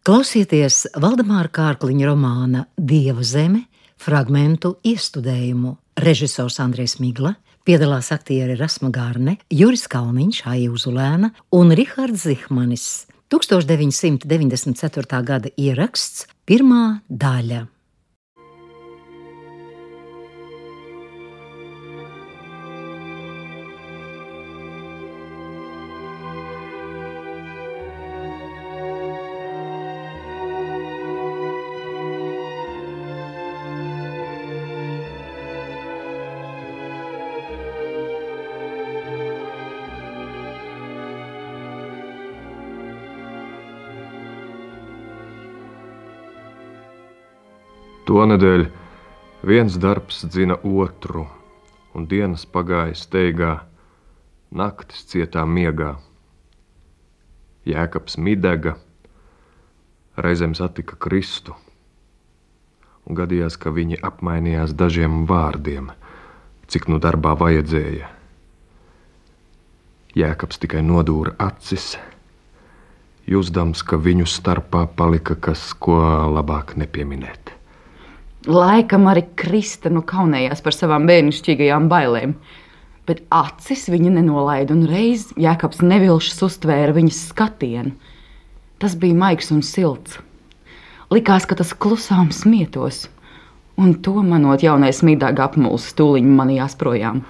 Klausieties Valdemāra Kārkliņa romāna Dieva zeme fragmentu iestudējumu. Režisors Andrēs Migla, piedalās aktieri Rasma Gārne, Juris Kalniņš, Aija Uzulēna un Rihards Zihmanis. 1994. gada ieraksts, pirmā daļa. To nedēļ viens darbs dzina otru, un dienas pagāja steigā, naktis cietā miegā. Jēkabs midega, reizēm satika Kristu, un gadījās, ka viņi apmainījās dažiem vārdiem, cik nu darbā vajadzēja. Jēkabs tikai nodūra acis, jūtams, ka viņu starpā palika kas, ko labāk nepieminēt. Laikam arī Krista nu kaunējās par savām bērnišķīgajām bailēm. Bet acis viņa nenolaida, un reiz Jēkabs nevilšs uztvēra viņas skatienu. Tas bija maigs un silts. Likās, ka tas klusām smietos, un to manot jaunais mīdāga apmuls tūliņ manījās projām.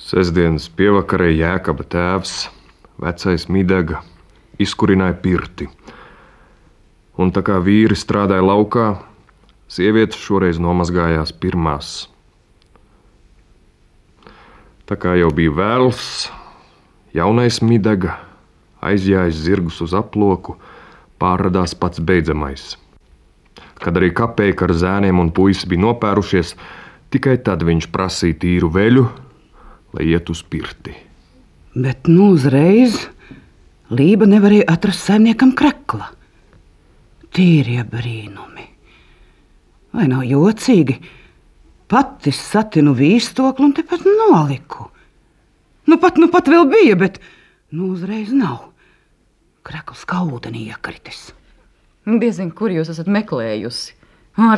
Sesdienas pievakarē Jēkaba tēvs, vecais mīdāga, izkurināja pirti. Un tā kā vīri strādāja laukā, Sievietes šoreiz nomazgājās pirmās. Tā kā jau bija vēls, jaunais midega aizjājis zirgus uz aploku, pārradās pats beidzamais. Kad arī kapēka ar zēniem un puisi bija nopērušies, tikai tad viņš prasīja tīru veļu, lai iet uz pirti. Bet nu uzreiz Lība nevarēja atrast saimniekam krekla. Tīrie brīnumi! Vai nav jocīgi? Pati satinu vīstokli un tepat noliku. Nu pat, nu pat vēl bija, bet nu uzreiz nav. Krekls kā ūdenī iekritis. Diezin, kur jūs esat meklējusi?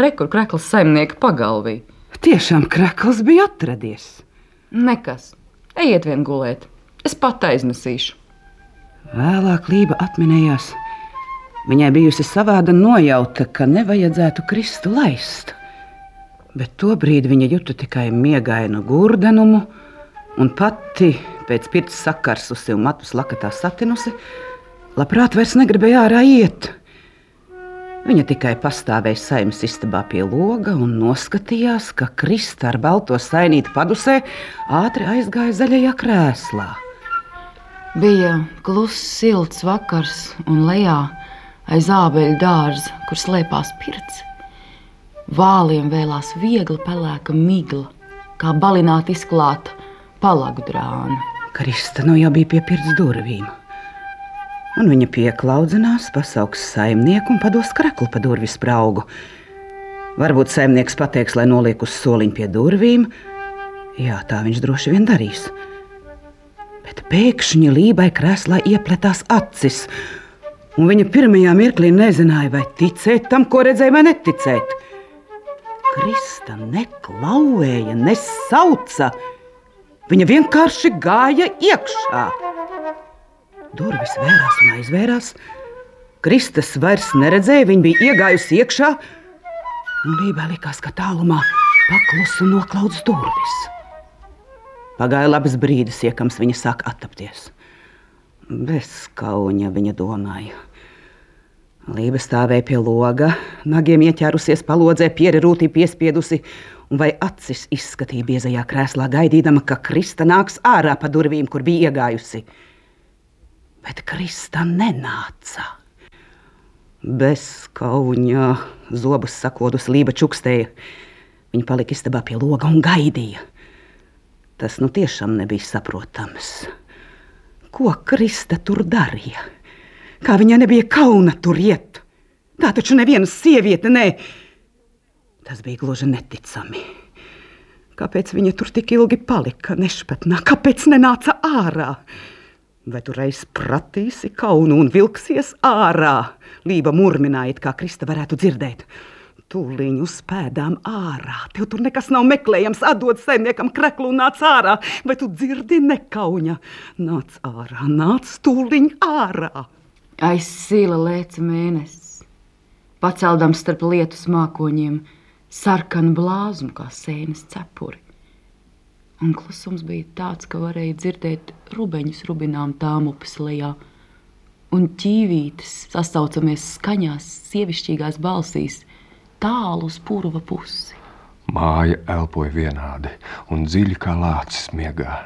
Rekur krekls saimnieka pagalvī. Tiešām krekls bija atradies. Nekas. Ejiet vien gulēt. Es pat aiznesīšu. Vēlāk Lība atminējās, Viņai bijusi savāda nojauta, ka nevajadzētu Kristu laist. Bet tobrīd viņa juta tikai miegainu gurdenumu, un pati pēc pirts sakarsusi un matus lakatā satinusi, labprāt vairs negribēja ārā iet. Viņa tikai pastāvēja saimnes istabā pie loga un noskatījās, ka Krista ar balto sainīti padusē ātri aizgāja zaļajā krēslā. Bija kluss, silts vakars, un lejā aiz ābeļu dārza, kur slēpās pirts. Vāliem vēlās viegli pelēka migla, kā balināti izklāta palagu drāna. Krista nu jau bija pie pirts durvīm. Un viņa pieklaudzinās, pasauks saimnieku un pados kreklu pa durvju spraugu. Varbūt saimnieks pateiks, lai noliek uz soliņa pie durvīm. Jā, tā viņš droši vien darīs. Bet pēkšņi lībai krēslā iepletās acis, un viņa pirmajā mirklī nezināja, vai ticēt tam, ko redzēja, vai neticēt. Krista neklauvēja, nesauca. Viņa vienkārši gāja iekšā. Durvis vērās un aizvērās. Kristas vairs neredzēja, viņa bija iegājusi iekšā, un Lībē likās, ka tālumā paklusu noklaudz durvis. Pagāja labs brīdis, iekams viņa sāk attapties. Bez kauņa viņa domāja. Lība stāvēja pie loga, nagiem ieķērusies palodzē, pieri rūtī piespiedusi, un vai acis izskatīja biezajā krēslā, gaidīdama, ka Krista nāks ārā pa durvīm, kur bija iegājusi. Bet Krista nenāca. Bez kauņa, zobus sakodus, Lība čukstēja. Viņa palika istabā pie loga un gaidīja. Tas nu tiešām nebija saprotams. Ko Krista tur darīja? Kā viņai nebija kauna tur iet? Tā taču neviena sieviete, nē. Tas bija gluži neticami. Kāpēc viņa tur tik ilgi palika nešpatnā? Kāpēc nenāca ārā? Vai tu reiz pratīsi kaunu un vilksies ārā? Lība murmināja, kā Krista varētu dzirdēt. Tūlīt uz pēdām ārā. Tev tur nekas nav meklējams. Atdod saimniekam kreklu un nāc ārā. Vai tu dzirdi nekauņa? Nāc ārā, nāc tūlīt ārā. Aiz sīla lēca mēnesis, paceldams starp lietus mākoņiem sarkanu blāzmu kā sēnes cepuri. Un klusums bija tāds, ka varēja dzirdēt rubeņus rubinām tām upes lejā, un ķīvītes sasaucamies skaņās, sievišķīgās balsīs, tālu uz purva pusi. Māja elpoja vienādi un dziļi kā lācis miegā,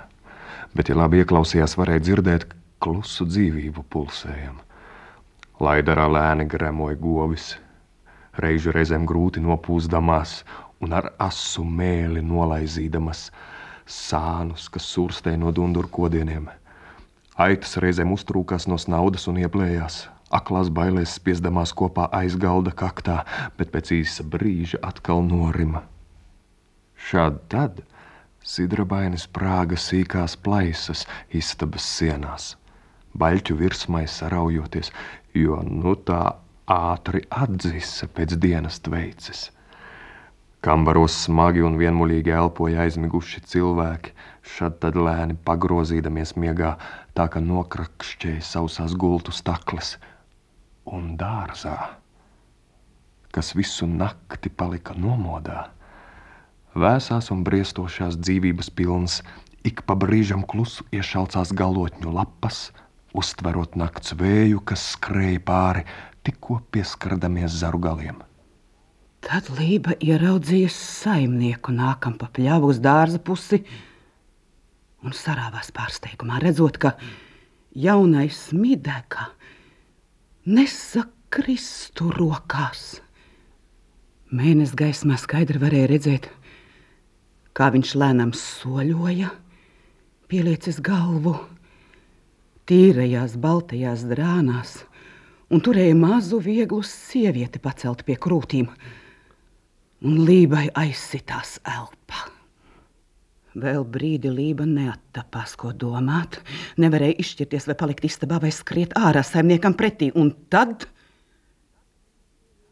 bet, ja labi ieklausījās, varēja dzirdēt klusu dzīvību pulsējumu. Laidarā lēni gremoja govis, reižu reizēm grūti nopūsdamās un ar asu mēli nolaizīdamas sānus, kas surstēja no dunduru kodieniem. Aitas reizēm uztrūkās no snaudas un ieplējās, aklās bailēs spiesdamās kopā aiz galda kaktā, bet pēc īsa brīža atkal norima. Šādi tad sidrabainis prāga sīkās plaisas istabas sienās baļķu virsmai saraujoties, jo nu tā ātri atzisa pēc dienas tveices. Kambaros smagi un vienmuļīgi elpoja aizmiguši cilvēki, šad tad lēni pagrozīdamies miegā, tā ka nokrakšķēja sausās gultu stakles un dārzā, kas visu nakti palika nomodā. Vēsās un briestošās dzīvības pilns, ik pa brīžam klusu iešalcās galotņu lapas, uztverot nakts vēju, kas skrēja pāri, tikko pieskardamies zaru galiem. Tad Lība ieraudzīja saimnieku nākam pa pļāvu uz dārza pusi un sarāvās pārsteigumā, redzot, ka jaunais midega nesa Kristu rokās. Mēnesis gaismā skaidri varēja redzēt, kā viņš lēnām soļoja, pieliecis galvu tīrajās, baltajās drānās un turēja mazu, vieglu sievieti pacelt pie krūtīm, un lībai aizsitās elpa. Vēl brīdi Lība neattapās, ko domāt. Nevarēja izšķirties, vai palikt istabā, vai skriet ārā saimniekam pretī. Un tad,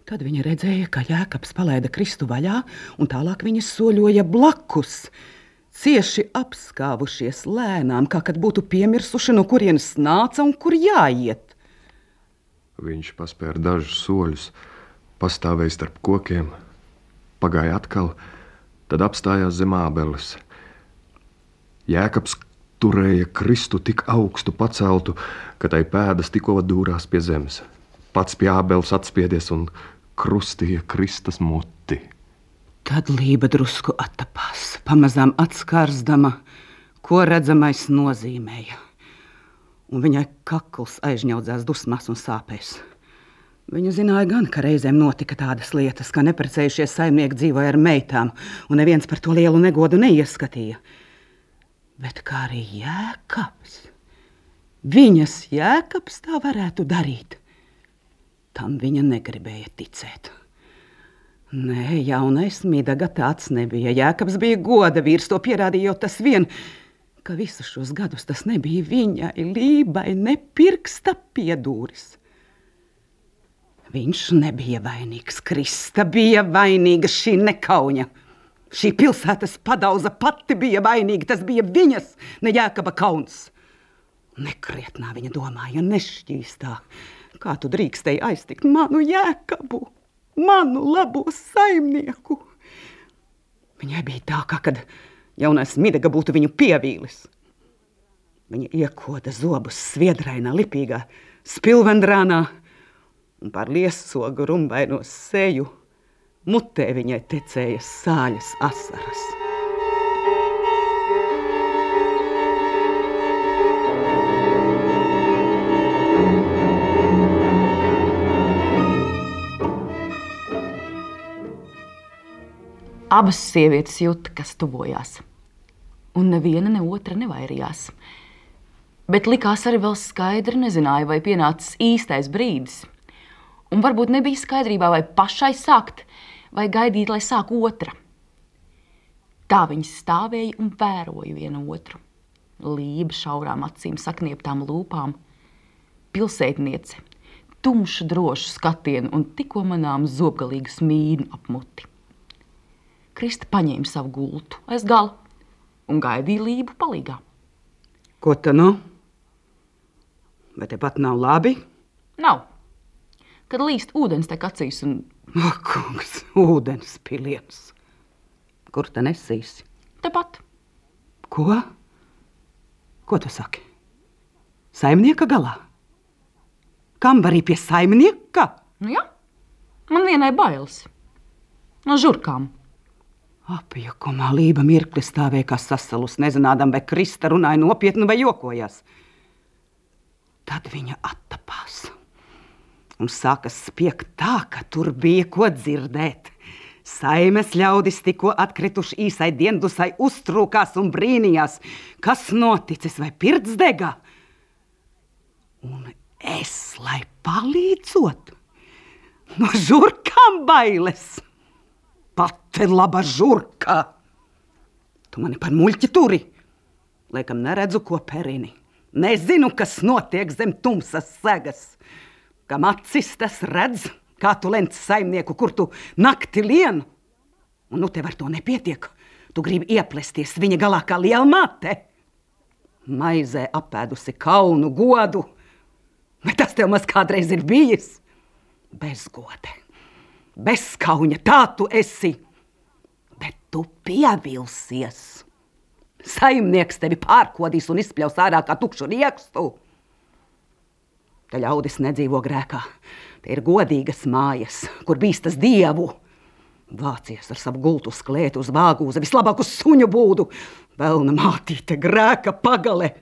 tad viņa redzēja, ka Jēkabs palaida Kristu vaļā, un tālāk viņa soļoja blakus cieši apskāvušies lēnām, kā kad būtu piemirsuši, no kurienes nāca un kur jāiet. Viņš paspēra dažus soļus, pastāvēja starp kokiem, pagāja atkal, tad apstājās zem ābeles. Jēkabs turēja Kristu tik augstu paceltu, ka tai pēdas tikko dūrās pie zemes. Pats pie ābeles atspiedies un krustīja Kristus muti. Tad lība drusku attapās, pamazām atskārsdama, ko redzamais nozīmēja. Un viņai kakls aizņaudzās dusmās un sāpēs. Viņa zināja gan, ka reizēm notika tādas lietas, ka neprecējušies saimnieki dzīvoja ar meitām, un neviens par to lielu negodu neieskatīja. Bet kā arī jēkabs, viņas jēkabs tā varētu darīt, tam viņa negribēja ticēt. Nē, jaunais Midaga tāds nebija. Jēkabs bija goda vīrs, to pierādīja jau tas vien, ka visus šos gadus tas nebija viņai, lībai, nepirksta piedūris. Viņš nebija vainīgs, Krista bija vainīga šī nekauņa. Šī pilsētas padauza pati bija vainīga, tas bija viņas, ne Jēkaba kauns. Nekrietnā viņa domāja, nešķīstā, kā tu drīkstēji aiztikt manu Jēkabu manu labo saimnieku. Viņai bija tā, kā kad jaunais midega būtu viņu pievīlis. Viņa iekoda zobus sviedrainā, lipīgā spilvendrānā un par liesogu rumbaino seju mutē viņai tecēja sāļas asaras. Abas sievietes jūta, kas tuvojās, un neviena ne otra nevairījās. Bet likās arī vēl skaidri, nezināja, vai pienācis īstais brīdis. Un varbūt nebija skaidrībā, vai pašai sākt, vai gaidīt, lai sāk otra. Tā viņas stāvēja un vēroja vienu otru. Lība šaurām acīm, saknieptām lūpām, pilsētniece, tumšu, drošu skatienu un tikko manām zobgalīgu smīnu apmuti. Krista paņēma savu gultu aiz gala un gaidīja lību palīgā. Ko tu nu? Vai tepat nav labi? Nav. Kad līst ūdens tek acīs un Ak, kungs, ūdens piliens. Kur tu nesīsi? tepat. Ko? Ko tu saki? Saimnieka galā? Kam var arī pie saimnieka? Nu, jā, man vienai bailes. No žurkām. Apjukumā lība mirkli stāvēja kā sasalus, nezinādam, vai Krista runāja nopietni vai jokojās. Tad viņa attapās un sāka spiegt tā, ka tur bija ko dzirdēt. Saimes ļaudis tikko atkrituši īsai diendusai, uztrūkās un brīnījās, kas noticis vai pirts degā. Un es, lai palīdzot, no žurkām bailes. Pati laba žurka! Tu mani par muļķi turi. Laikam neredzu, ko perini. Nezinu, kas notiek zem tumsas segas. Kam acis tas redz, kā tu lenc saimnieku, kur tu nakti lien. Un nu tev ar to nepietiek. Tu gribi ieplesties viņa galā kā liela mate. Maizē apēdusi kaunu godu. Vai tas tev maz kādreiz ir bijis? Bezgode, bezskauņa, tā tu esi. Bet tu pievilsies. Saimnieks tevi pārkodīs un izspļaus ārā kā tukšu riekstu. Te ļaudis nedzīvo grēkā. Te ir godīgas mājas, kur bīstas dievu. Vācies ar savu gultu sklētu uz vāgūza, vislabāk uz suņu būdu, vēlna mātīte grēka pagale.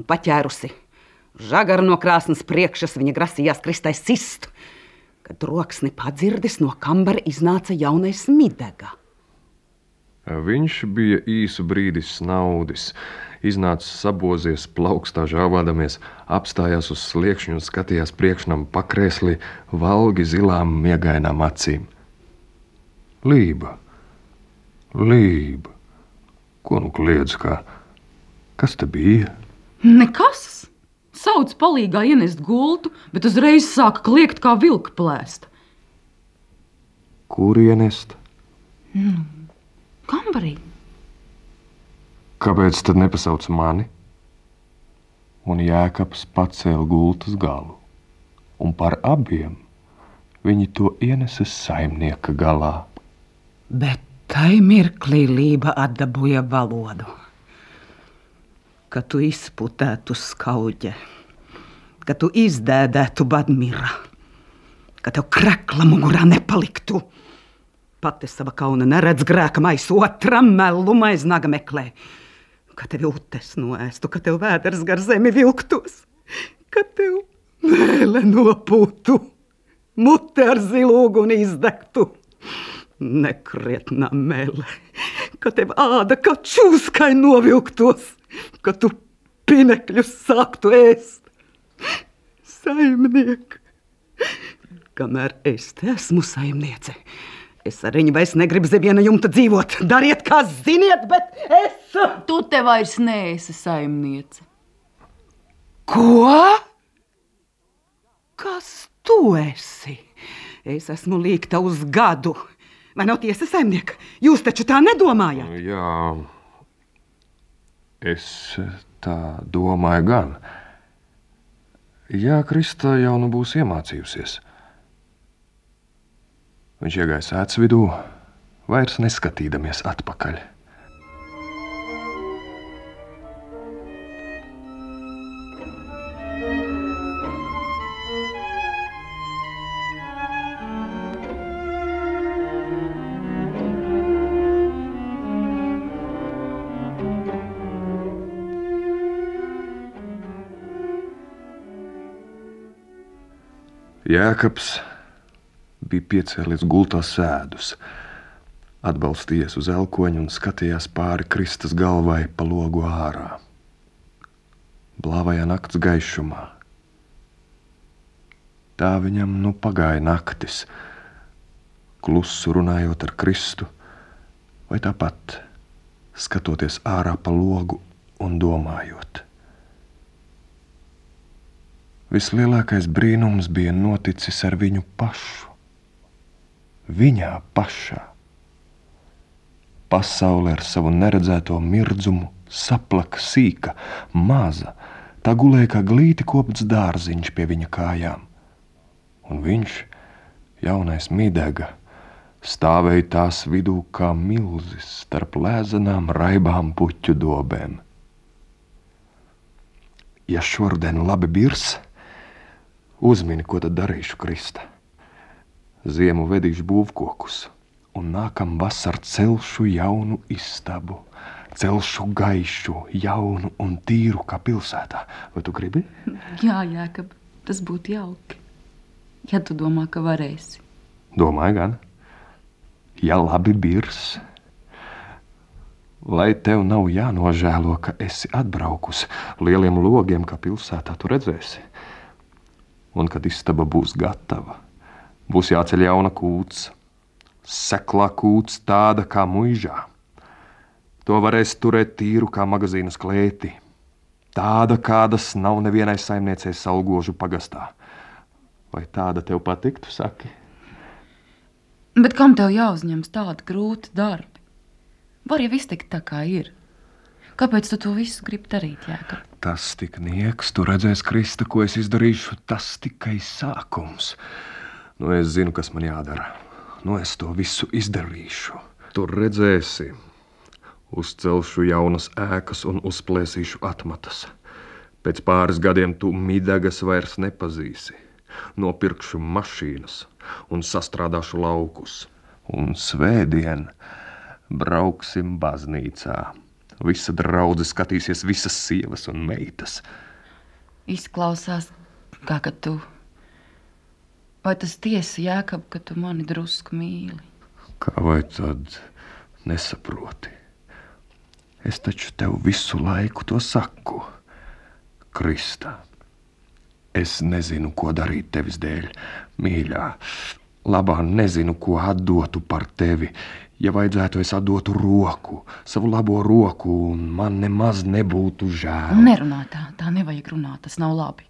Un paķērusi, žagaru no krāsnes priekšas viņa grasījās kristai sist, kad troksni padzirdis no kambara iznāca jaunais midega. Viņš bija īsu brīdi snaudis, iznāca sabozies, plaukstā žāvādamies, apstājās uz sliekšņa un skatījās priekšnam pakrēslī valgi zilām miegainām acīm. Lība, lība, ko nu kliedz, kā? Kas te bija? Nekas! Sauc palīgā ienest gultu, bet uzreiz sāka kliegt kā vilka plēst. Kur ienest? Kambarī. Kāpēc tad nepasauc mani? Un Jēkabs pacēla gultas galu, un par abiem viņi to ienesa saimnieka galā. Bet tai mirklī lība atdabūja valodu. Kad tu izputētu skauģe, kad tu izdēdētu badmira, kad tev krekla mugurā nepaliktu. Pati sava kauna neredz grēka maisu, otram melu maiznaga meklē. Kad tev utes noēstu, kad tev vēders gar zemi vilktos, kad tev mēle nopūtu, mute ar zilu uguni izdegtu. Nekrietnā mēlē, kad tev āda kā čūskai novilktos, kad tu pinekļus sāktu ēst. Saimniek, kamēr es te esmu saimniece, es ar viņu vairs negribu zem viena jumta dzīvot. Dariet, kā ziniet, bet es. Tu te vairs neesi saimniece. Ko? Kas tu esi? Es esmu līgta uz gadu. Vai nav tiesa, saimniek? Jūs taču tā nedomājat. Jā, es tā domāju gan. Jā, Krista jau nu būs iemācījusies. Viņš iegāja sēdes vidū, vairs neskatīdamies atpakaļ. Jēkabs bija piecēlies gultā sēdus, atbalstījies uz elkoņa un skatījās pāri kristas galvai pa logu ārā. Blāvajā nakts gaišumā. Tā viņam nu pagāja naktis, klusu runājot ar Kristu, vai tāpat skatoties ārā pa logu un domājot. Vislielākais brīnums bija noticis ar viņu pašu. Viņā pašā. Pasaule ar savu neredzēto mirdzumu saplaka sīka, maza, tā gulēja kā glīti kopts dārziņš pie viņa kājām. Un viņš, jaunais midega, stāvēja tās vidū kā milzis starp lēzenām raibām puķu dobēm. Ja šodien labi birs, uzmini, ko tad darīšu Krista. Ziemu vedīšu būvkokus un nākam vasar celšu jaunu istabu. Celšu gaišu, jaunu un tīru kā pilsētā. Vai tu gribi? Jā, Jēkab, tas būtu jauki. Ja tu domā, ka varēsi. Domāju, gan. Ja labi birs, lai tev nav jānožēlo, ka esi atbraukusi lieliem logiem, kā pilsētā tu redzēsi. Un kad istaba būs gatava, būs jāceļ jauna kūts, seklā kūts tāda kā muižā. To varēs turēt tīru kā magazīna klēti. Tāda, kādas nav nevienai saimniecei salgožu pagastā. Vai tāda tev patiktu, saki? Bet kam tev jāuzņemas tādi grūti darbi? Var jau iztikt tā, kā ir. Kāpēc tu to visu gribi darīt, Jēkab? Tas tik nieks, tu redzēsi, Krista, ko es izdarīšu. Tas tikai sākums. Nu, es zinu, kas man jādara nu es to visu izdarīšu. Tur redzēsi, uzcelšu jaunas ēkas un uzplēsīšu atmatas. Pēc pāris gadiem tu midegas vairs nepazīsi. Nopirkšu mašīnas un sastrādāšu laukus. Un svētdien brauksim baznīcā. Visa draudzene skatīsies, visas sievas un meitas. Izklausās, kā ka tu Vai tas tiesa, Jēkab, ka tu mani drusku mīli? Kā vai tad nesaproti? Es taču tev visu laiku to saku, Kristā. Es nezinu, ko darīt tevis dēļ, mīļā. Labā nezinu, ko atdotu par tevi. Ja vajadzētu, es atdotu roku, savu labo roku, un man nemaz nebūtu žēl. Nerunā tā, tā nevajag runāt, tas nav labi.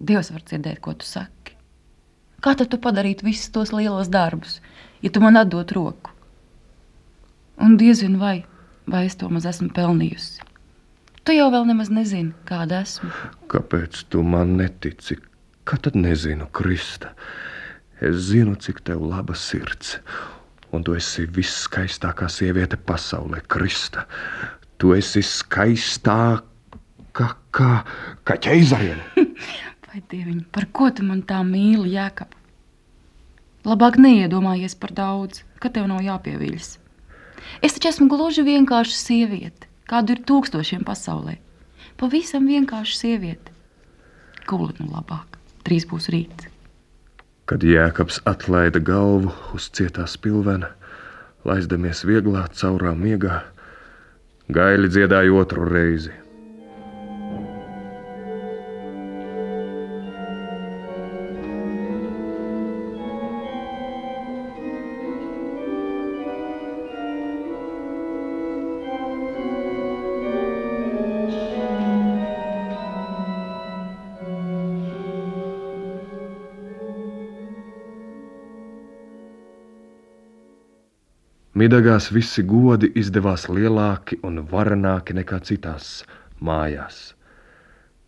Dievs var dzirdēt, ko tu saki. Kā tad tu padarītu visus tos lielos darbus, ja tu man atdot roku? Un diezinu, vai, vai es to maz esmu pelnījusi. Tu jau vēl nemaz nezini, kāda esmu. Kāpēc tu man netici? Kā tad nezinu, Krista? Es zinu, cik tev laba sirds, un tu esi viskaistākā sieviete pasaulē, Krista. Tu esi skaistāka kā, kā ķeizariene. Vai dieviņ, par ko tu man tā mīli, Jēkab? Labāk neiedomājies par daudz, ka tev nav jāpieviļas. Es taču esmu gluži vienkārša sieviete, kādu ir tūkstošiem pasaulē. Pavisam vienkārša sieviete. Gulēt nu labāk, drīz būs rīts. Kad Jēkabs atlaida galvu uz cietās pilvena, laizdamies vieglā caurā miegā, gaili dziedāja otru reizi. Midagās visi godi izdevās lielāki un varenāki nekā citās mājās.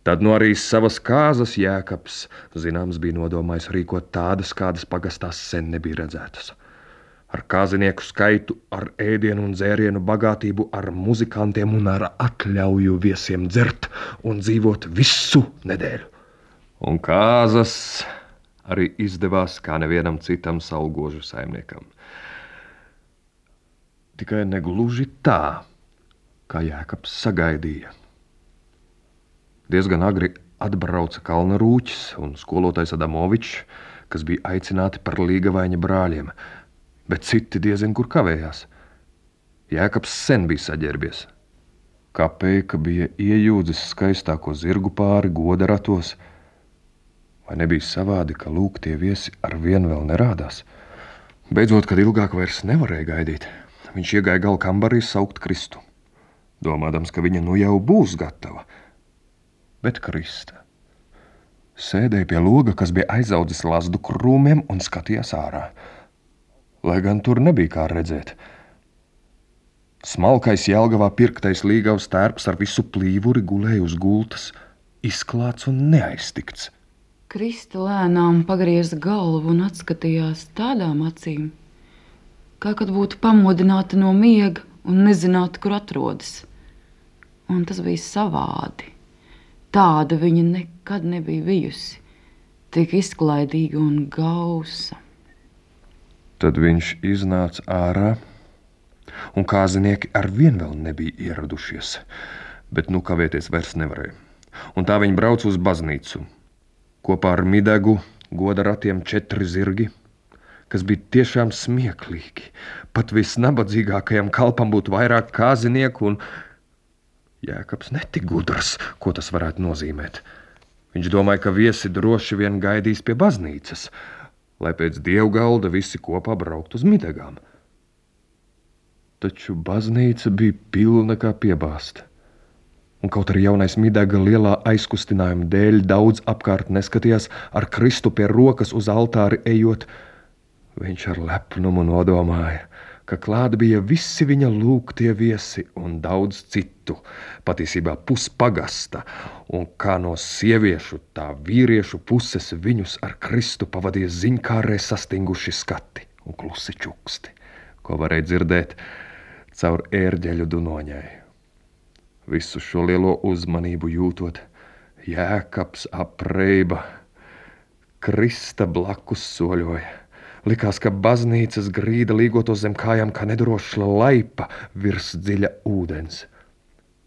Tad no arī savas kāzas jēkabs, zināms, bija nodomājis rīkot tādas, kādas pagastās sen nebija redzētas. Ar kāzinieku skaitu, ar ēdienu un dzērienu bagātību, ar muzikantiem un ar atļauju viesiem dzert un dzīvot visu nedēļu. Un kāzas arī izdevās kā nevienam citam salgožu saimniekam. Tikai negluži tā, kā Jēkabs sagaidīja. Diezgan agri atbrauca Kalna Rūķis un skolotājs Adamovičs, kas bija aicināti par līgavaņa brāļiem, bet citi diezin kur kavējās. Jēkabs sen bija saģērbies. Kāpēc bija iejūdzis skaistāko zirgu pāri goda ratos? Vai nebija savādi, ka lūk, tie viesi ar vienu vēl nerādās? Beidzot, kad ilgāk vairs nevarēja gaidīt, viņš iegāja gala kambarī saukt Kristu, domādams, ka viņa nu jau būs gatava. Bet Krista sēdēja pie loga, kas bija aizaudzis lazdu krūmiem un skatījās ārā. Lai gan tur nebija kā redzēt. Smalkais jēlgavā pirktais līgavs tērps ar visu plīvuri gulēja uz gultas, izklāts un neaiztikts. Krista lēnām pagrieza galvu un atskatījās tādām acīm, kā kad būtu pamodināta no miega un nezinātu, kur atrodas. Un tas bija savādi. Tāda viņa nekad nebija bijusi. Tik izklaidīga un gausa. Tad viņš iznāca ārā, un kāzinieki ar vienu vēl nebija ieradušies, bet nu kavēties vairs nevarēja. Un tā viņi brauca uz baznīcu. Kopā ar midegu goda ratiem četri zirgi, kas bija tiešām smieklīgi. Pat visnabadzīgākajam kalpam būtu vairāk kāzinieku un Jēkabs netika gudrs, ko tas varētu nozīmēt. Viņš domāja, ka viesi droši vien gaidīs pie baznīcas, lai pēc dievgalda visi kopā brauktu uz midegām. Taču baznīca bija pilna kā piebāzta. Un kaut arī jaunais midega lielā aizkustinājuma dēļ daudz apkārt neskatījās ar Kristu pie rokas uz altāri ejot, viņš ar lepnumu nodomāja – ka klāt bija visi viņa lūgtie viesi un daudz citu, patiesībā puspagasta, un kā no sieviešu, tā vīriešu puses viņus ar Kristu pavadīja ziņkārē sastinguši skati un klusi čuksti, ko varēja dzirdēt caur ērģeļu dunoņai. Visu šo lielo uzmanību jūtot, jēkabs apreiba, Krista blakus soļoja Likās, ka baznīcas grīda līgoto zem kājām kā nedroša laipa virs dziļa ūdens.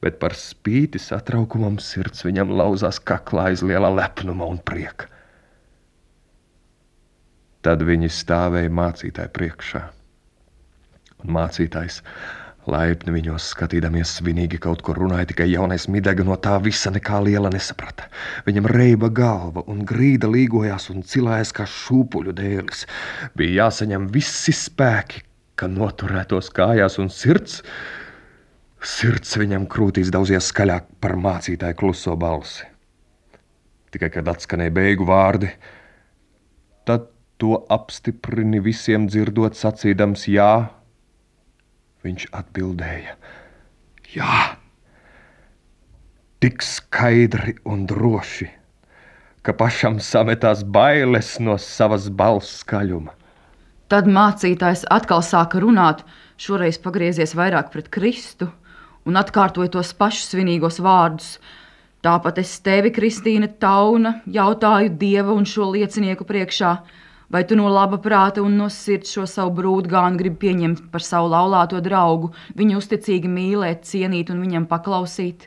Bet par spīti satraukumam sirds viņam lauzās kaklā aiz liela lepnuma un prieka. Tad viņi stāvēja mācītāju priekšā. Un mācītājs Laipni viņos skatīdamies, svinīgi kaut ko runāja, tikai jaunais midega no tā visa nekā liela nesaprata. Viņam reiba galva un grīda līgojās un cilājas kā šūpuļu dēlis. Bija jāsaņem visi spēki, ka noturētos kājās un sirds. Sirds viņam krūtīs daudzies skaļāk par mācītāju kluso balsi. Tikai kad atskanēja beigu vārdi, tad to apstiprini visiem dzirdot sacīdams jā Viņš atbildēja: Jā, tik skaidri un droši, ka pašam sametās bailes no savas balss skaļuma. Tad mācītājs atkal sāka runāt, šoreiz pagriezies vairāk pret Kristu un atkārtoja tos pašus svinīgos vārdus. Tāpat es tevi, Kristīne Tauna, jautāju Dieva un šo liecinieku priekšā, Vai tu no laba prāta un no sirds šo savu brūdgānu gribi pieņemt par savu laulāto draugu, viņu uzticīgi mīlēt, cienīt un viņam paklausīt?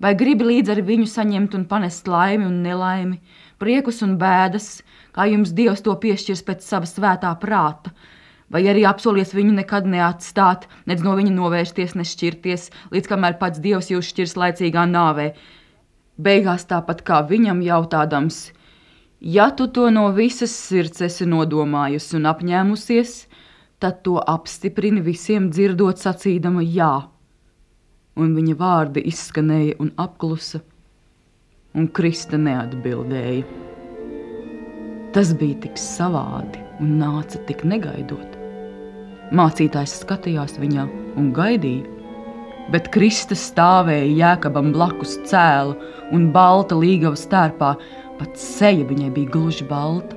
Vai gribi līdz ar viņu saņemt un panest laimi un nelaimi, priekus un bēdas, kā jums Dievs to piešķirs pēc sava svētā prāta? Vai arī apsolies viņu nekad neatstāt, nedz no viņa novērsties, nešķirties, līdz kamēr pats Dievs jūs šķirs laicīgā nāvē? Beigās tāpat kā viņam jautādams – Ja tu to no visas sirds esi nodomājusi un apņēmusies, tad to apstiprini visiem dzirdot sacīdama jā. Un viņa vārdi izskanēja un apklusa, un Krista neatbildēja. Tas bija tik savādi un nāca tik negaidot. Mācītājs skatījās viņā un gaidīja, bet Krista stāvēja jēkabam blakus cēlu un balta līgava stērpā, Pat seja viņai bija gluži balta.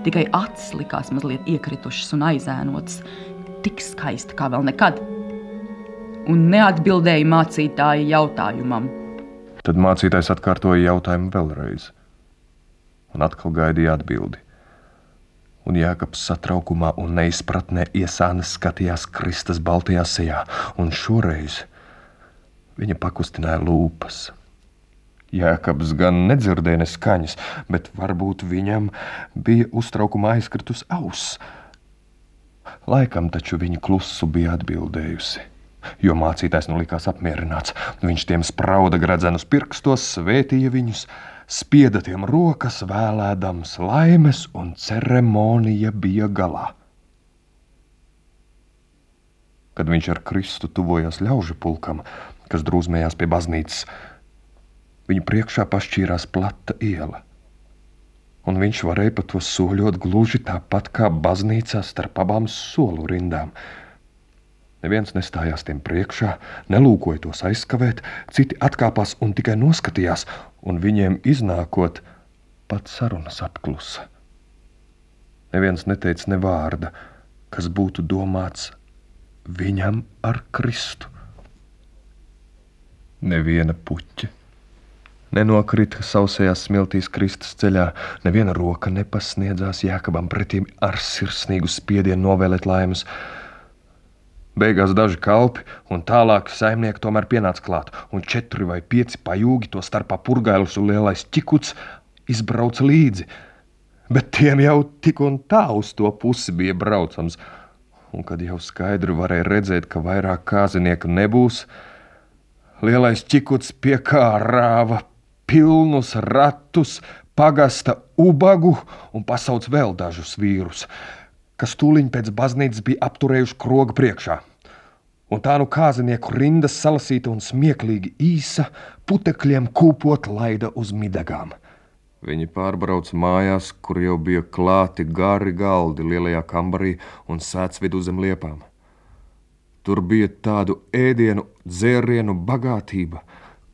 Tikai acis likās mazliet iekritušas un aizēnotas, tik skaista kā vēl nekad. Un neatbildēja mācītāja jautājumam. Tad mācītājs atkārtoja jautājumu vēlreiz, un atkal gaidīja atbildi. Un Jēkabs satraukumā un neizpratnē iesānis skatījās Kristus baltajā sejā, un šoreiz viņa pakustināja lūpas. Jēkabs gan nedzirdēja neskaņas, bet varbūt viņam bija uztraukuma aizkritus auss. Laikam taču viņa klusu bija atbildējusi, jo mācītājs nu likās apmierināts. Viņš tiem sprauda gradzenus pirkstos, svētīja viņus, spieda tiem rokas, vēlēdams laimes, un ceremonija bija galā. kad viņš ar Kristu tuvojās ļaužu pulkam, kas drūzmējās pie baznīcas. Viņa priekšā pašķīrās plata iela, un viņš varēja pa to soļot gluži tāpat kā baznīcā starp abām solu rindām. Neviens nestājās tiem priekšā, nelūkoja tos aizskavēt, citi atkāpās un tikai noskatījās, un viņiem iznākot, pat sarunas apklusa. Neviens neteica ne vārda, kas būtu domāts viņam ar Kristu. Neviena puķa nenokrita sausajās smiltīs Kristus ceļā, neviena roka nepasniedzās Jēkabam pretim ar sirsnīgu spiedienu novēlēt laimes. Beigās daži kalpi un tālāk saimnieki tomēr pienāca klāt, un četri vai pieci pajūgi, to starpā purgailis un lielais ķikuts, izbrauca līdzi. Bet tiem jau tik un tā uz to pusi bija braucams un kad jau skaidri varēja redzēt, ka vairāk kāzinieku nebūs, lielais čikuts piekārāva pilnus ratus, pagasta ubagu un pasauc vēl dažus vīrus, kas tūliņ pēc baznīcas bija apturējuši krogu priekšā. Un tā nu kāzinieku rindas salasīta un smieklīgi īsa, putekļiem kūpot laida uz midagām. Viņi pārbrauca mājās, kur jau bija klāti gari galdi lielajā kambarī un sēdz vidū zem liepām. Tur bija tādu ēdienu, dzērienu bagātība,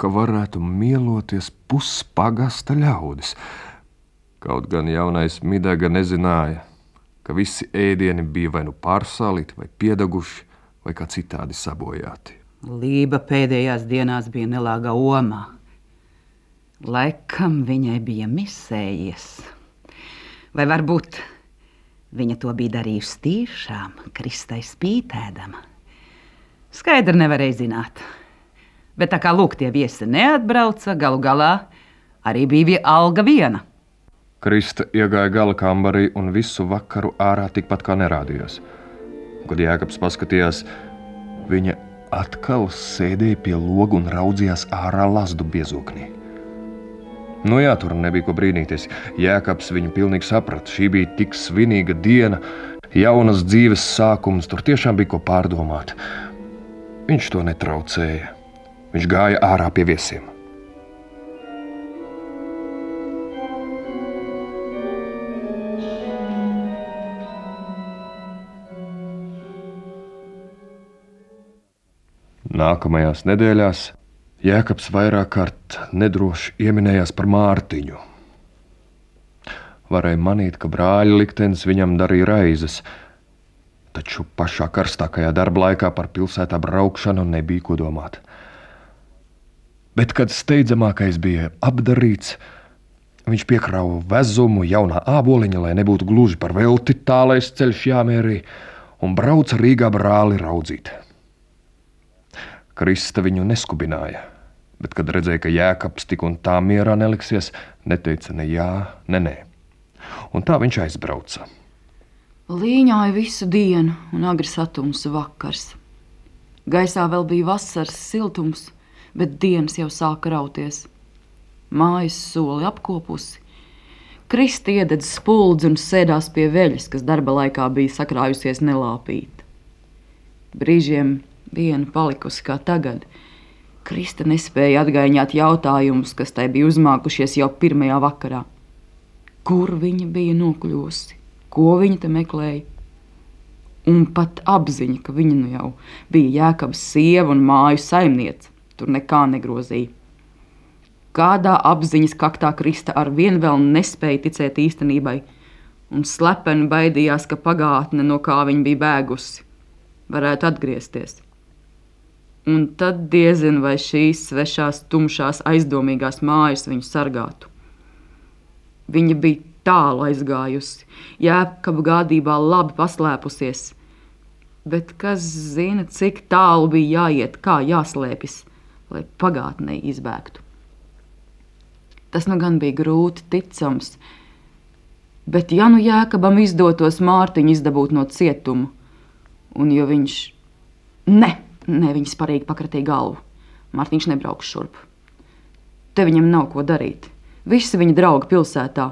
ka varētu mieloties puspagasta ļaudis. Kaut gan jaunais Midega nezināja, ka visi ēdieni bija vai nu pārsālīti, vai piedeguši, vai kā citādi sabojāti. Lība pēdējās dienās bija nelāga omā. Laikam viņai bija misējies. Vai varbūt viņa to bija darījusi tiešām, kristai spītēdama? Skaidri nevarēja zināt. Bet tā kā lūk, tie viesi neatbrauca, galu galā arī bija alga viena. Krista iegāja gala kambarī un visu vakaru ārā tikpat kā nerādījās. Kad Jēkabs paskatījās, viņa atkal sēdēja pie loga un raudzījās ārā lasdu biezoknī. Nu jā, tur nebija ko brīnīties. Jēkabs viņu pilnīgi saprata. Šī bija tik svinīga diena, jaunas dzīves sākums. Tur tiešām bija ko pārdomāt. Viņš to netraucēja. Viņš gāja ārā pie viesiem. Nākamajās nedēļās Jēkabs vairāk kārt nedroši pieminējās par Mārtiņu. Varēja manīt, ka brāļa liktenis viņam darīja raizes, taču pašā karstākajā darba laikā par pilsētā braukšanu nebija ko domāt. Bet, kad steidzamākais bija apdarīts, viņš piekrāva vezumu jaunā āboliņa, lai nebūtu gluži par velti tālais ceļš jāmērī, un brauca Rīgā brāli raudzīt. Krista viņu neskubināja bet, kad redzēja, ka jēkabs tik un tā mierā neliksies, neteica ne jā, ne nē. Un tā viņš aizbrauca. Līņāja visu dienu, un agri satums vakars. Gaisā vēl bija vasaras siltums, bet dienas jau sāka rauties. Mājas soli apkopusi. Kristi iededz spuldzi un sēdās pie veļas, kas darba laikā bija sakrājusies nelāpīt. Brīžiem viena palikusi kā tagad – Krista nespēja atgaiņot jautājumus, kas tai bija uzmākušies jau pirmajā vakarā. Kur viņa bija nokļuvusi, ko viņa te meklēja? Un pat apziņa, ka viņa nu jau bija jēkabas sieva un māju saimniece, tur nekā negrozīja. Kādā apziņas kaktā Krista ar vienu vēl nespēja ticēt īstenībai, un slepeni baidījās, ka pagātne, no kā viņa bija bēgusi, varētu atgriezties. Un tad diezin vai šīs svešās, tumšās, aizdomīgās mājas viņu sargātu. Viņa bija tālu aizgājusi, jēkaba gādībā labi paslēpusies, bet kas zina, cik tālu bija jāiet, kā jāslēpjas, lai pagātnē izbēgtu. Tas nu gan bija grūti ticams, bet ja nu jēkabam izdotos Mārtiņu izdabūt no cietuma, un jo viņš ne! Nē, viņa sparīgi pakratīja galvu. Mārtiņš nebrauks šurp. Te viņam nav ko darīt. Visi viņa draugi pilsētā.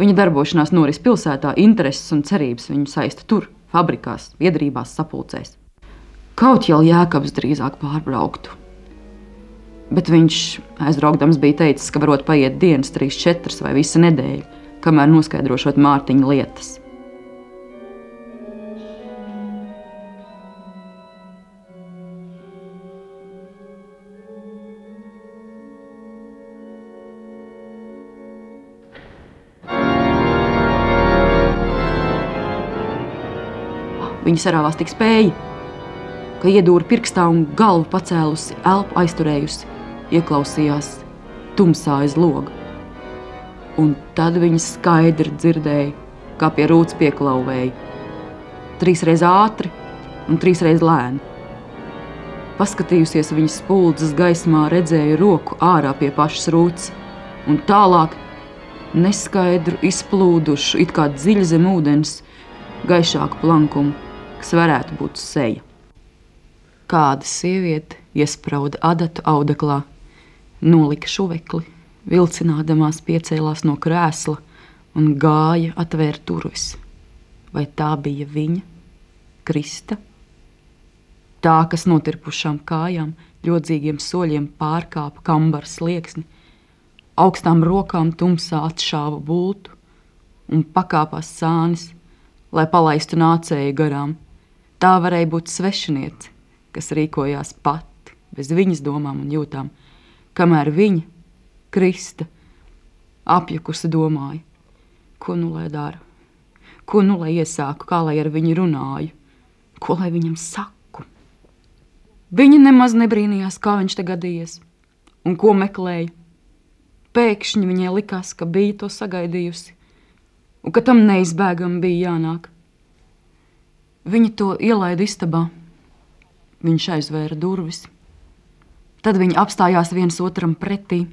Viņa darbošanās noris pilsētā, intereses un cerības viņu saista tur, fabrikās, biedrībās, sapulcēs. Kaut jau Jēkabs drīzāk pārbrauktu. Bet viņš aizbraukdams bija teicis, ka varot paiet dienas, trīs, četras vai visa nedēļa, kamēr noskaidrošot Mārtiņa lietas. Viņa sarāvās tik spēja, ka iedūra pirkstā un galvu pacēlusi, elpu aizturējusi, ieklausījās tumsā aiz loga. Un tad viņa skaidri dzirdēja, kā pie rūtas pieklauvēja. Trīsreiz ātri un trīsreiz lēni. Paskatījusies viņas spuldzes gaismā, redzēja roku ārā pie pašas rūtas, un tālāk neskaidru, izplūdušu, it kā dziļi zem ūdens, gaišāku plankumu, kas varētu būt seja. Kāda sieviete iesprāda adatu audeklā, nolika šuvekli, vilcinādamās piecēlās no krēsla un gāja atvērt durvis. Vai tā bija viņa, Krista? Tā, kas notirpušām kājām, ļodzīgiem soļiem pārkāpa kambaras slieksni, augstām rokām tumsā atšāva bultu un pakāpās sānis, lai palaistu nācēju garām. Tā varēja būt svešiniece, kas rīkojās pati, bez viņas domām un jūtām, kamēr viņa, Krista, apjukusi domāja, ko nu lai dara, ko nu lai iesāku, kā lai ar viņu runāju, ko lai viņam saku. Viņa nemaz nebrīnījās, kā viņš te gadījies un ko meklēja. Pēkšņi viņai likās, ka bija to sagaidījusi, un ka tam neizbēgami bija jānāk. Viņa to ielaida istabā. Viņš aizvēra durvis. Tad viņi apstājās viens otram pretī,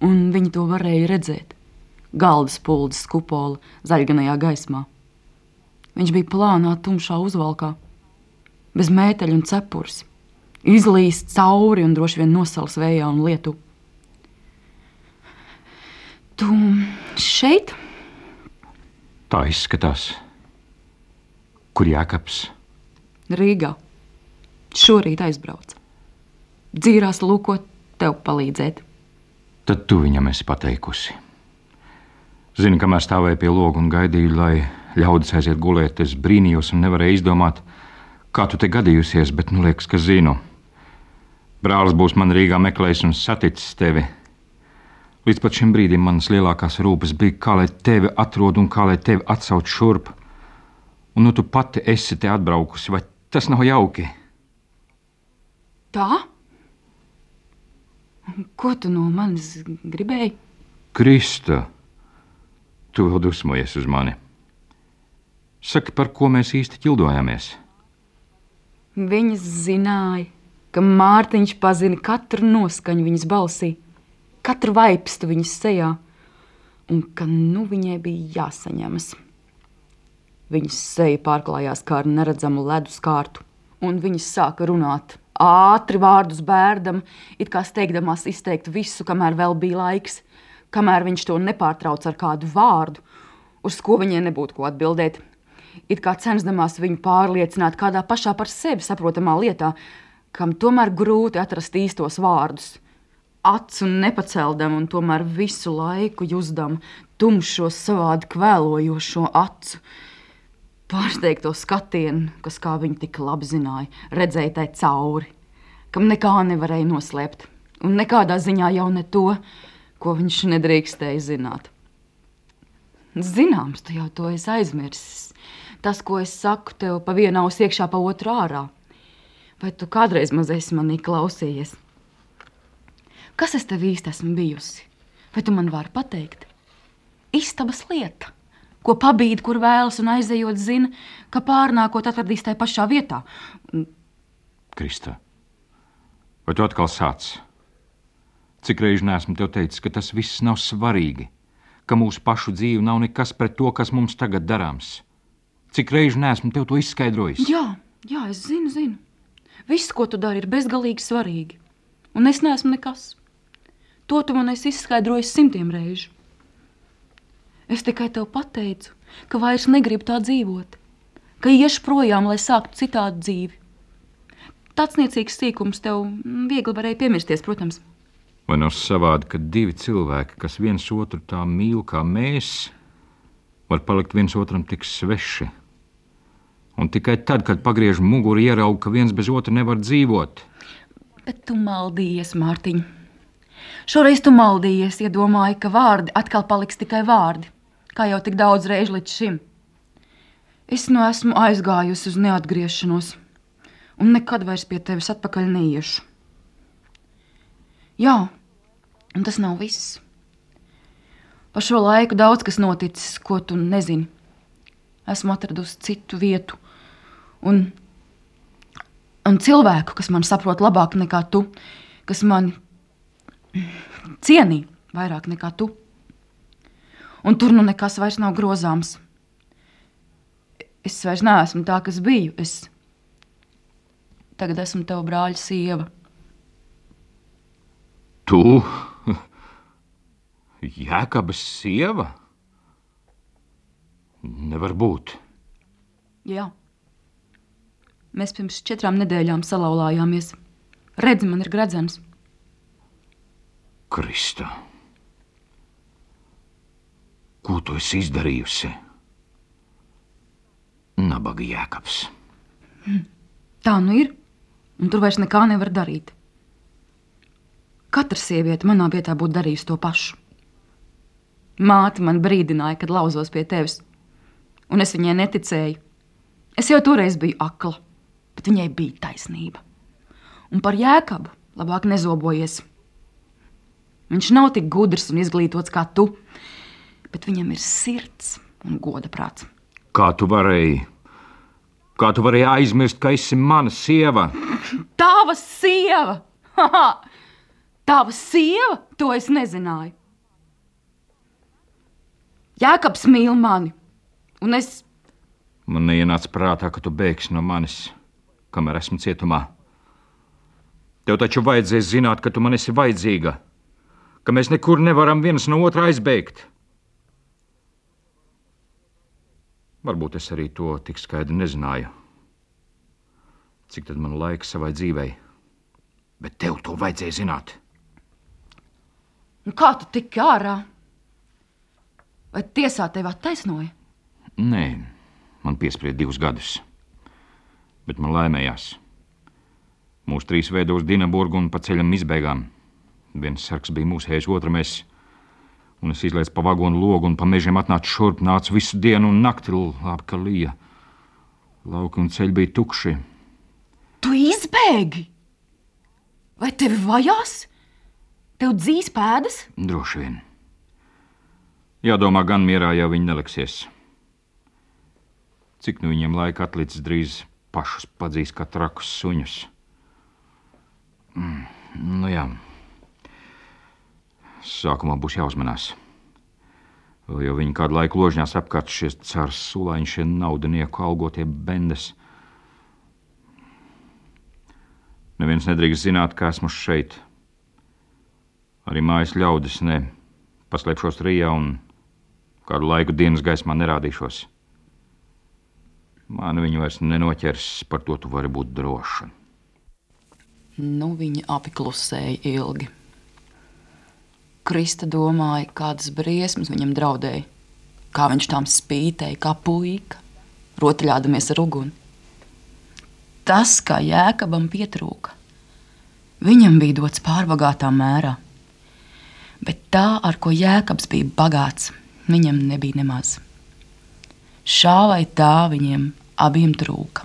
un viņi to varēja redzēt. Galda spuldzes kupola zaļganajā gaismā. Viņš bija plānā, tumšā uzvalkā, bez mēteļa un cepures izlīst cauri un droši vien nosals vējā un lietu. Tu šeit? Tā izskatās. Kur Jākaps? Rīgā. Šorīt aizbrauca. Dzīrās lūkot tev palīdzēt. Tad tu viņam esi pateikusi. Zini, kamēr stāvēju pie loga un gaidīju, lai ļaudis aiziet gulēt, es brīnījos un nevarēju izdomāt, kā tu te gadījusies, bet nu liekas, ka zinu. Brālis būs man Rīgā meklējis un saticis tevi. Līdz pat šim brīdim manas lielākās rūpes bija, kā lai tevi atrod un kā lai tevi atsauc šurp. Un nu tu pati esi te atbraukusi, vai tas nav jauki? Tā? Ko tu no manis gribēji? Krista, tu vēl dusmojies uz mani. Saki, par ko mēs īsti ķildojāmies? Viņa zināja, ka Mārtiņš pazina katru noskaņu viņas balsī, katru vaipstu viņas sejā, un ka nu viņai bija jāsaņemas. Viņas seja pārklājās kā ar neredzamu ledus kārtu, un viņas sāka runāt. Ātri vārdus bērdam, it kā steigdamās izteikt visu, kamēr vēl bija laiks, kamēr viņš to nepārtrauc ar kādu vārdu, uz ko viņai nebūtu ko atbildēt. It kā censdamās viņu pārliecināt kādā pašā par sevi saprotamā lietā, kam tomēr grūti atrast īstos vārdus. Acu nepaceldam un tomēr visu laiku jūzdam tumšo, savādi kvēlojošo acu. Pārsteigto skatienu, kas, kā viņi tik labi zināja, redzēja tai cauri, kam nekā nevarēja noslēpt, un nekādā ziņā jau ne to, ko viņš nedrīkstēja zināt. Zināms, tu jau to esi aizmirsis. Tas, ko es saku, tev pa vienu ausu iekšā, pa otru ārā. Vai tu kādreiz mazais manī klausījies? Kas es tev īsti esmu bijusi? Vai tu man vari pateikt? Istabas lieta, ko pabīd, kur vēlas un aizejot, zina, ka pārnākot atradīs tajā pašā vietā. Krista, vai tu atkal sāc? Cik reizes neesmu tev teicis, ka tas viss nav svarīgi, ka mūsu pašu dzīve nav nekas pret to, kas mums tagad darāms? Cik reizes neesmu tev to izskaidrojis? Jā, jā, es zinu, zinu. Viss, ko tu dari, ir bezgalīgi svarīgi. Un es neesmu nekas. To tu man esi izskaidrojis simtiem reižu. Es tikai tev pateicu, ka vairs negribu tā dzīvot, ka iešu projām, lai sāktu citādu dzīvi. tāds niecīgs sīkums tev viegli varēja piemirsties, protams. Vai nav savādi, ka divi cilvēki, kas viens otru tā mīl kā mēs, var palikt viens otram tik sveši? Un tikai tad, kad pagriež muguru, ierauga, ka viens bez otra nevar dzīvot. Bet tu maldījies, Mārtiņ. Šoreiz tu maldījies, iedomāji, ka vārdi atkal paliks tikai vārdi, kā jau tik daudz reižu līdz šim. Es nu esmu aizgājusi uz neatgriešanos, un nekad vairs pie tevis atpakaļ neiešu. Jā, un tas nav viss. Pa šo laiku daudz kas noticis, ko tu nezini. Esmu atradusi citu vietu, un, un cilvēku, kas man saprot labāk nekā tu, kas man cienī vairāk nekā tu. Un tur nu nekas vairs nav grozāms. Es vairs neesmu tā, kas biju. Es tagad esmu tava brāļa sieva. Tu, Jēkabas sieva? Nevar būt. Jā. Mēs pirms četrām nedēļām salauzāmies. Redzi, man ir gredzens. Krista, ko tu esi izdarījusi? Nabaga jēkabs. Tā nu ir, un tur vairs nekā nevar darīt. Katra sieviete manā vietā būtu darījusi to pašu. Māte man brīdināja, kad lauzos pie tevis, un es viņai neticēju. Es jau toreiz biju akla, bet viņai bija taisnība. Un par jēkabu labāk nezobojies. Viņš nav tik gudrs un izglītots kā tu, bet viņam ir sirds un goda prāts. Kā tu varēji? Kā tu varēji aizmirst, ka esi mana sieva? Tava sieva! Tava sieva! To es nezināju. Jēkabs mīl mani, un es. Man neienāca prātā, ka tu bēgsi no manis, kamēr esmu cietumā. Tev taču vajadzēs zināt, ka tu man esi vajadzīga, ka mēs nekur nevaram viens no otra aizbēgt. Varbūt es arī to tik skaidri nezināju. Cik tad man laika savai dzīvei? Bet tev to vajadzēja zināt. Un kā tu tiki ārā? Vai tiesā tevi attaisnoja? Nē, man piesprieda divus gadus. Bet man laimējās. Mūsu trīs veidos Dienaburgu un pa ceļam izbeigām. Viens sarks bija mūsu hēžs, otra mēs. Un es izlaisu pa vagonu logu un pa mežiem atnācu šurp, nācu visu dienu un nakti, labi, ka lija. Lauki un ceļi bija tukši. Tu izbēgi! Vai tevi vajās? Tev dzīs pēdas? Droši vien. Jādomā, gan mierā jau viņi neliksies. Cik nu viņiem laika atlicis drīz pašus padzīs kā trakus suņus. Mm, nu jā. Sākumā būs jāuzmanās. Jau viņi kādu laiku ložņās apkārt šie cārs sulāņi, šie naudinieku algotie bendes. Neviens nedrīkst zināt, ka esmu šeit. Arī mājas ļaudis ne. Paslēpšos Rijā un kādu laiku dienas gaismā nerādīšos. Man viņa vairs nenoķers, par to tu vari būt droša. Nu, viņi abi klusēja ilgi. Krista domāja, kādas briesmas viņam draudēja, kā viņš tam spītēja, kā puika, rotaļādamies ar uguni. Tas, kā jēkabam pietrūka, viņam bija dots pārbagātā mērā. Bet tā, ar ko jēkabs bija bagāts, viņam nebija nemaz. Šā vai tā viņiem abiem trūka.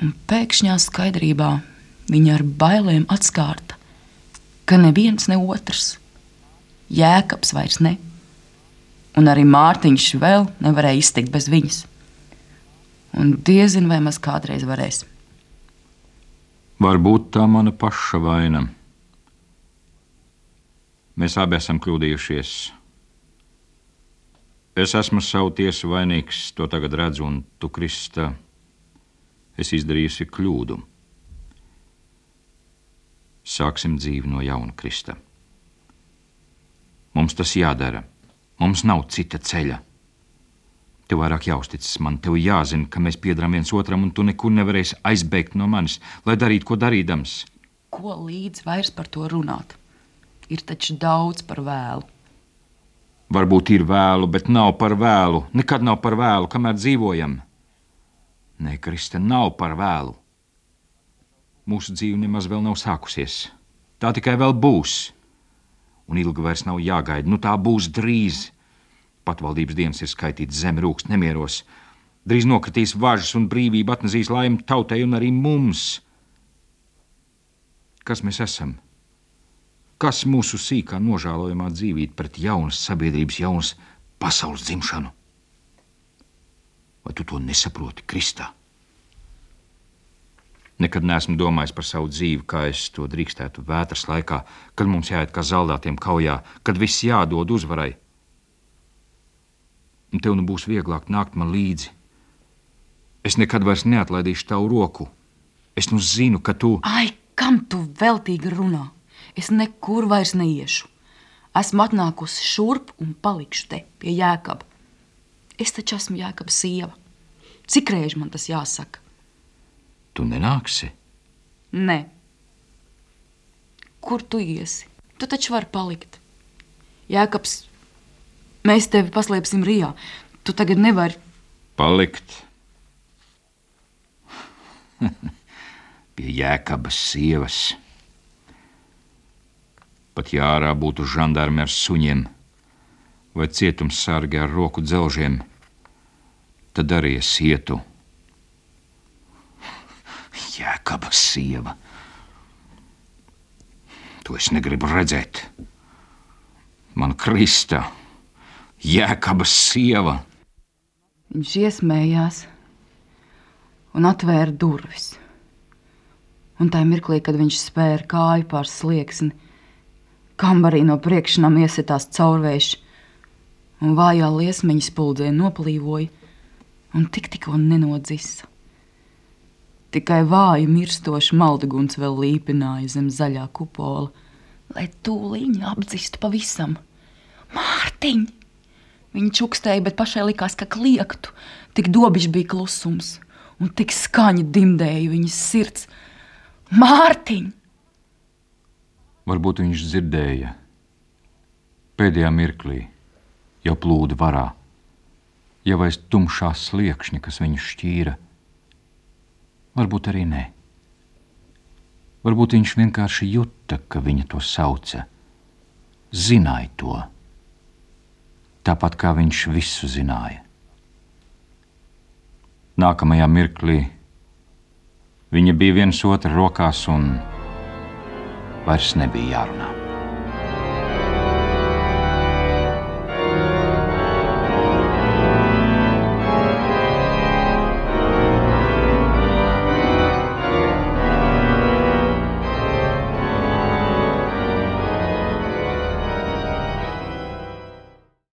Un pēkšņā skaidrībā viņa ar bailēm atskārta, ka neviens ne otrs, jēkabs vairs ne, un arī Mārtiņš vēl nevarēja iztikt bez viņas. Un diezin vai maz kādreiz varēs. Varbūt tā mana paša vaina. Mēs abi esam kļūdījušies. Es esmu savu tiesu vainīgs, to tagad redzu, un tu, Krista, esi izdarījusi kļūdu. Sāksim dzīvi no jauna, Krista. Mums tas jādara. Mums nav cita ceļa. Tev vairāk jāuzticas man, tev jāzina, ka mēs piedarām viens otram, un tu nekur nevarēsi aizbēgt no manis, lai darītu, ko darīdams. Ko līdz vairs par to runāt? Ir taču daudz par vēlu. Varbūt ir vēlu, bet nav par vēlu. Nekad nav par vēlu, kamēr dzīvojam. Nē, Krista, nav par vēlu. Mūsu dzīve nemaz vēl nav sākusies. Tā tikai vēl būs. Un ilgi vairs nav jāgaida. Nu, tā būs drīz. Patvaldības dienas ir skaitītas zem rūkst nemieros. Drīz nokritīs važas un brīvība atnesīs laimi tautai un arī mums. Kas mēs esam? Kas mūsu sīkā nožēlojamā dzīvība pret jaunas sabiedrības, jaunas pasaules dzimšanu? Vai tu to nesaproti, Kristā? Nekad neesmu domājis par savu dzīvi, kā es to drīkstētu vētras laikā, kad mums jāiet kā zaldātiem kaujā, kad viss jādod uzvarai. Un tev nu būs vieglāk nākt man līdzi. Es nekad vairs neatlaidīšu tavu roku. Es nu zinu, ka tu. Ai, kam tu veltīgi runā? Es nekur vairs neiešu. Esmu atnākusi šurp un palikšu te pie jēkaba. Es taču esmu jēkaba sieva. Cik reiz man tas jāsaka? Tu nenāksi? Nē. Kur tu iesi? Tu taču vari palikt. Jēkabs, mēs tevi paslēpsim Rijā. Tu tagad nevari. Palikt. Pie jēkabas sievas. Pat ja ārā būtu žandarmi ar suņiem vai cietumsargi ar roku dzelžiem, tad arī es ietu. Jēkabas sieva. To es negribu redzēt. Man Krista, Jēkabas sieva. Viņš iesmējās un atvēra durvis. Un tajā mirklī, kad viņš spēra kāju pār slieksni, kambarī no priekšnām iesitās caurvējš, un vājā liesmiņa spuldzē noplīvoja un tik tikko nenodzisa. Tikai vāji mirstoši maldeguns vēl līpināja zem zaļā kupola, lai tūlīņi apdzistu pavisam. Mārtiņ! Viņa čukstēja, bet pašai likās, ka kliegtu. Tik dobišs bija klusums, un tik skaņi dimdēja viņas sirds. Mārtiņ! Varbūt viņš dzirdēja. Pēdējā mirklī jau plūda varā, jau aiz tumšā sliekšņa, kas viņu šķīra. Varbūt arī nē. Varbūt viņš vienkārši juta, ka viņa to sauca. Zināja to, tāpat kā viņš visu zināja. Nākamajā mirklī viņa bija viens otru rokās un vairs nebija jārunā.